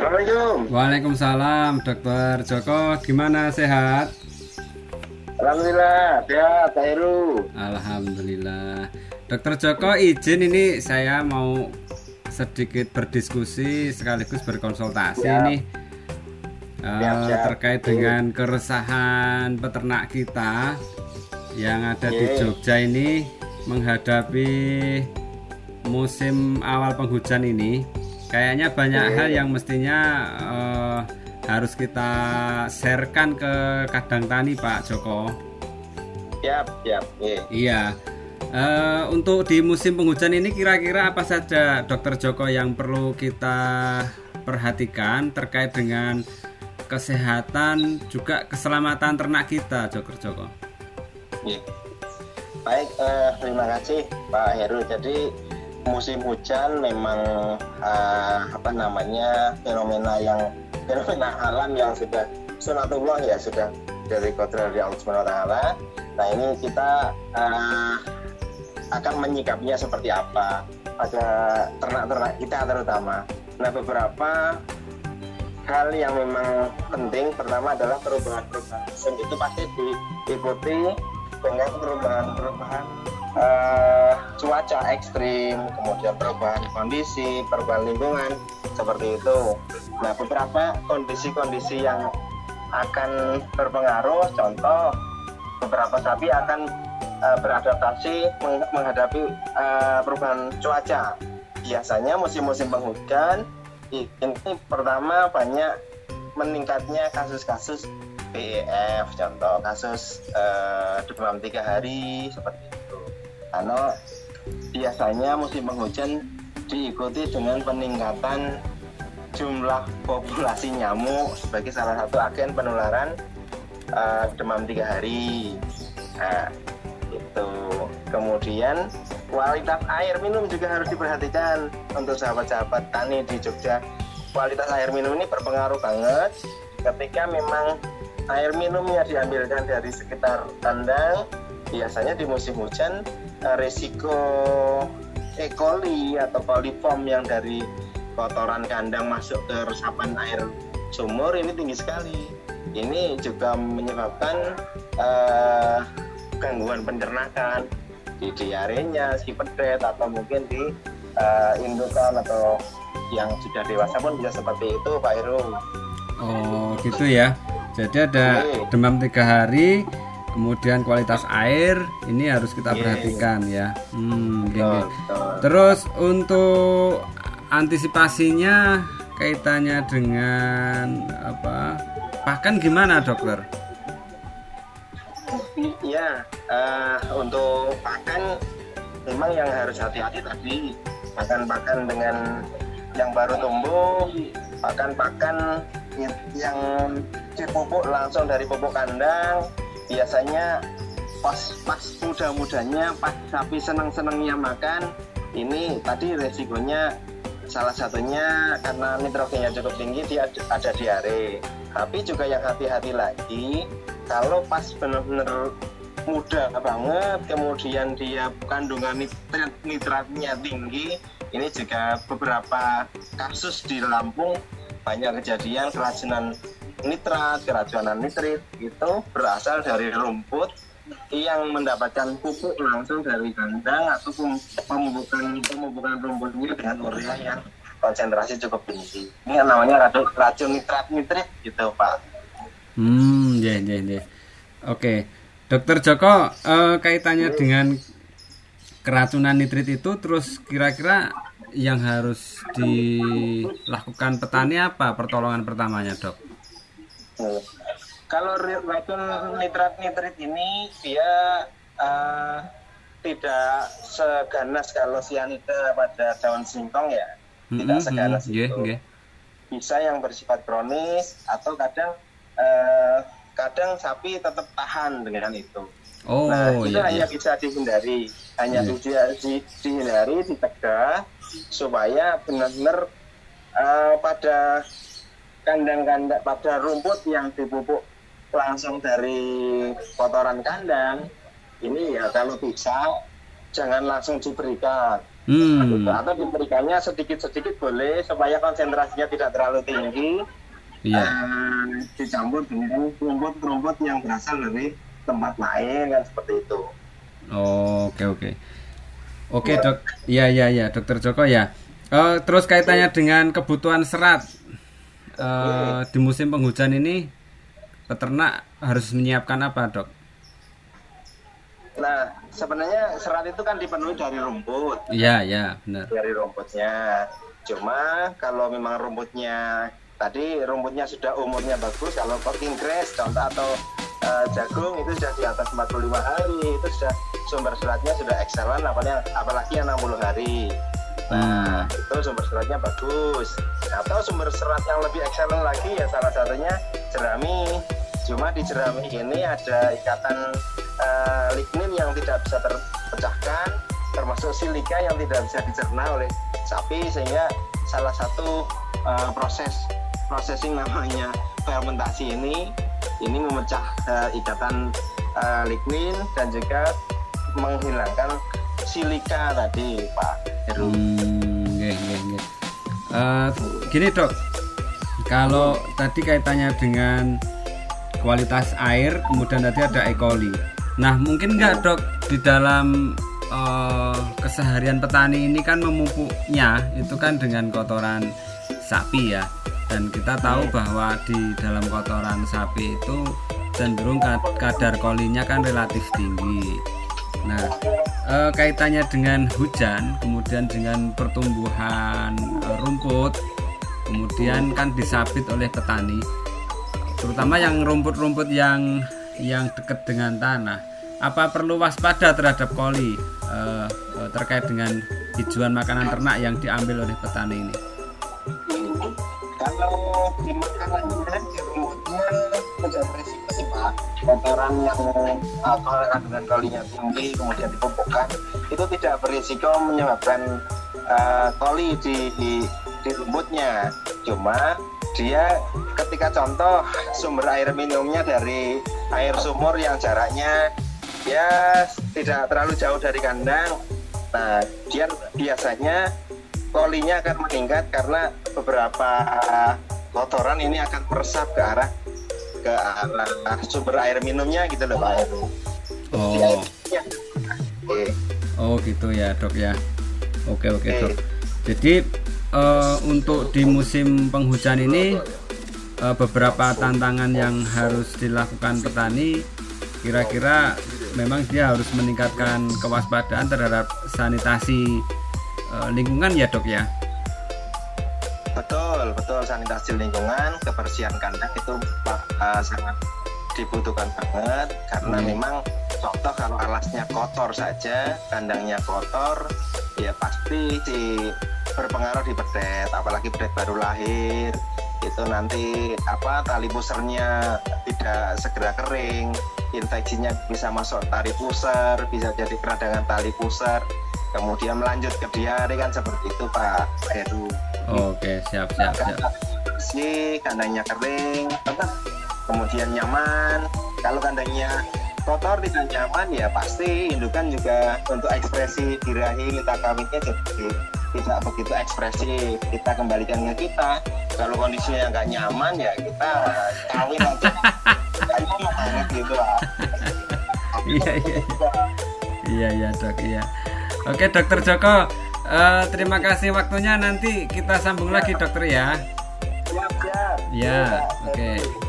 Assalamualaikum. Waalaikumsalam, Dokter Joko. Gimana sehat? Alhamdulillah, sehat, Heru. Alhamdulillah. Dokter Joko izin ini saya mau sedikit berdiskusi sekaligus berkonsultasi Siap. nih Eh, Siap, siap. terkait dengan keresahan peternak kita yang ada di. Jogja ini menghadapi musim awal penghujan ini kayaknya banyak hal yang mestinya eh, harus kita sharekan ke kadang tani Pak Joko. Siap, siap. Oke. Iya. Eh, untuk di musim penghujan ini kira-kira apa saja Dokter Joko yang perlu kita perhatikan terkait dengan kesehatan juga keselamatan ternak kita, Dokter Joko. Oke. Baik, eh, terima kasih Pak Heru. Jadi musim hujan memang eh, apa namanya fenomena yang fenomena alam yang sudah sunatullah ya sudah dari kodrat Allah Subhanahu taala. Nah, ini kita eh, akan menyikapinya seperti apa pada ternak-ternak kita terutama. Nah, beberapa hal yang memang penting pertama adalah perubahan-perubahan musim itu pasti diikuti dengan perubahan-perubahan eh, cuaca ekstrim, kemudian perubahan kondisi, perubahan lingkungan seperti itu. Nah, beberapa kondisi-kondisi yang akan berpengaruh, contoh beberapa sapi akan eh, beradaptasi meng- menghadapi eh, perubahan cuaca. Biasanya musim-musim penghujan ini pertama banyak meningkatnya kasus-kasus PEF contoh kasus eh, demam tiga hari seperti itu. Karena biasanya musim penghujan diikuti dengan peningkatan jumlah populasi nyamuk sebagai salah satu agen penularan eh, demam tiga hari. Nah, itu. Kemudian kualitas air minum juga harus diperhatikan untuk sahabat-sahabat tani di Jogja. Kualitas air minum ini berpengaruh banget ketika memang air minumnya diambilkan dari sekitar kandang biasanya di musim hujan eh, resiko E. coli atau coliform yang dari kotoran kandang masuk ke resapan air sumur ini tinggi sekali ini juga menyebabkan eh, gangguan pencernakan di diarenya, si pedet atau mungkin di eh, indukan atau yang sudah dewasa pun bisa seperti itu Pak Heru. Oh, gitu ya. Jadi ada Oke. demam tiga hari, kemudian kualitas air ini harus kita perhatikan ya. Hmm. Betul, betul. Terus untuk antisipasinya kaitannya dengan apa? Pakan gimana, Dokter? Ya, eh, untuk pakan memang yang harus hati-hati tadi pakan-pakan dengan yang baru tumbuh, pakan-pakan yang dipupuk langsung dari pupuk kandang, biasanya pas pas muda-mudanya, pas sapi seneng-senengnya makan, ini tadi resikonya salah satunya karena nitrogennya cukup tinggi dia ada- ada diare. Tapi juga yang hati-hati lagi kalau pas benar-benar muda banget kemudian dia kandungan nitrat nitratnya tinggi ini juga beberapa kasus di Lampung banyak kejadian keracunan nitrat keracunan nitrit itu berasal dari rumput yang mendapatkan pupuk langsung dari kandang atau pem- pemupukan pemupukan rumputnya dengan urea yang konsentrasi cukup tinggi. Ini namanya racun, racun nitrat nitrit gitu pak. Hmm, ya, ya, ya. Oke, Dokter Joko, eh, kaitannya dengan keracunan nitrit itu, terus kira-kira yang harus dilakukan petani apa pertolongan pertamanya, dok? Kalau racun nitrat nitrit ini dia eh, tidak seganas kalau sianida pada daun singkong ya, tidak Mm-mm, seganas nggih, itu. nggih. Bisa yang bersifat kronis atau kadang eh, kadang sapi tetap tahan dengan itu. Oh, nah itu iya, hanya iya. bisa dihindari, hanya Iya. di- di- dihindari, dicegah supaya benar-benar eh, pada kandang-kandang pada rumput yang dipupuk langsung dari kotoran kandang ini ya kalau bisa jangan langsung diberikan Hmm. Atau diberikannya sedikit-sedikit boleh supaya konsentrasinya tidak terlalu tinggi. Iya. Eh, dicampur dengan rumput-rumput yang berasal dari tempat lain kan seperti itu. Oh, Oke oke. Oke dok, iya iya iya dokter Joko ya. Eh, terus kaitannya dengan kebutuhan serat Eh, di musim penghujan ini peternak harus menyiapkan apa dok? Nah, sebenarnya serat itu kan dipenuhi dari rumput. Iya iya benar. dari rumputnya. Cuma kalau memang rumputnya tadi rumputnya sudah umurnya bagus, kalau cooking grass contoh atau eh, jagung itu sudah di atas 45 hari, itu sudah sumber seratnya sudah excellent, apalagi apalagi yang 60 hari. Nah, itu sumber seratnya bagus. Atau sumber serat yang lebih excellent lagi ya salah satunya jerami. Cuma di jerami ini ada ikatan eh, lignin yang tidak bisa terpecahkan, termasuk silika yang tidak bisa dicerna oleh sapi sehingga salah satu eh, proses processing namanya fermentasi ini ini memecah eh, ikatan eh, lignin dan juga menghilangkan silika tadi Pak Heru. Hmm, nggih, nggih, nggih. Eh, gini dok, kalau tadi kaitannya dengan kualitas air, kemudian tadi ada E. coli. Nah, mungkin nggak dok di dalam eh, keseharian petani ini kan memupuknya itu kan dengan kotoran sapi ya, dan kita tahu bahwa di dalam kotoran sapi itu cenderung kad- kadar kolinya kan relatif tinggi. Nah, eh, kaitannya dengan hujan, kemudian dengan pertumbuhan eh, rumput, kemudian kan disabit oleh petani, terutama yang rumput-rumput yang yang dekat dengan tanah. Apa perlu waspada terhadap koli eh, eh, terkait dengan hijauan makanan ternak yang diambil oleh petani ini? Kalau di makanannya di rumputnya tidak berisiko sih Pak. Kotoran yang uh, kalau kandungan kolinya tinggi kemudian dipupukkan itu tidak berisiko menyebabkan uh, di, di di rumputnya. Cuma dia ketika contoh sumber air minumnya dari air sumur yang jaraknya ya tidak terlalu jauh dari kandang. Nah, dia biasanya kolinya akan meningkat karena beberapa kotoran ini akan meresap ke arah ke arah sumber air minumnya gitu loh Pak Heru. Oh, minumnya. Oke. oh gitu ya dok ya. Oke oke dok. Jadi eh, untuk di musim penghujan ini eh, beberapa tantangan yang harus dilakukan petani kira-kira memang dia harus meningkatkan kewaspadaan terhadap sanitasi eh, lingkungan ya dok ya. Betul, betul sanitasi lingkungan, kebersihan kandang itu eh, sangat dibutuhkan banget karena Hmm. memang contoh kalau alasnya kotor saja, kandangnya kotor, ya pasti di berpengaruh di bedet, apalagi bedet baru lahir itu nanti apa tali pusernya tidak segera kering, infeksinya bisa masuk tali pusar, bisa jadi peradangan tali pusar, kemudian melanjut ke diare kan seperti itu Pak Heru Oke siap siap siap. bersih, kandangnya kering, tetap kemudian nyaman. Kalau kandangnya kotor tidak nyaman ya pasti indukan juga untuk ekspresi birahi minta kawinnya jadi tidak begitu ekspresif kita kembalikan ke kita kalau kondisinya nggak nyaman ya kita kawin aja nyaman banget gitu lah Iya iya. Iya iya dok iya. Oke dokter Joko, eh, terima kasih waktunya nanti kita sambung lagi dokter ya. siap siap Ya, oke. Misalnya.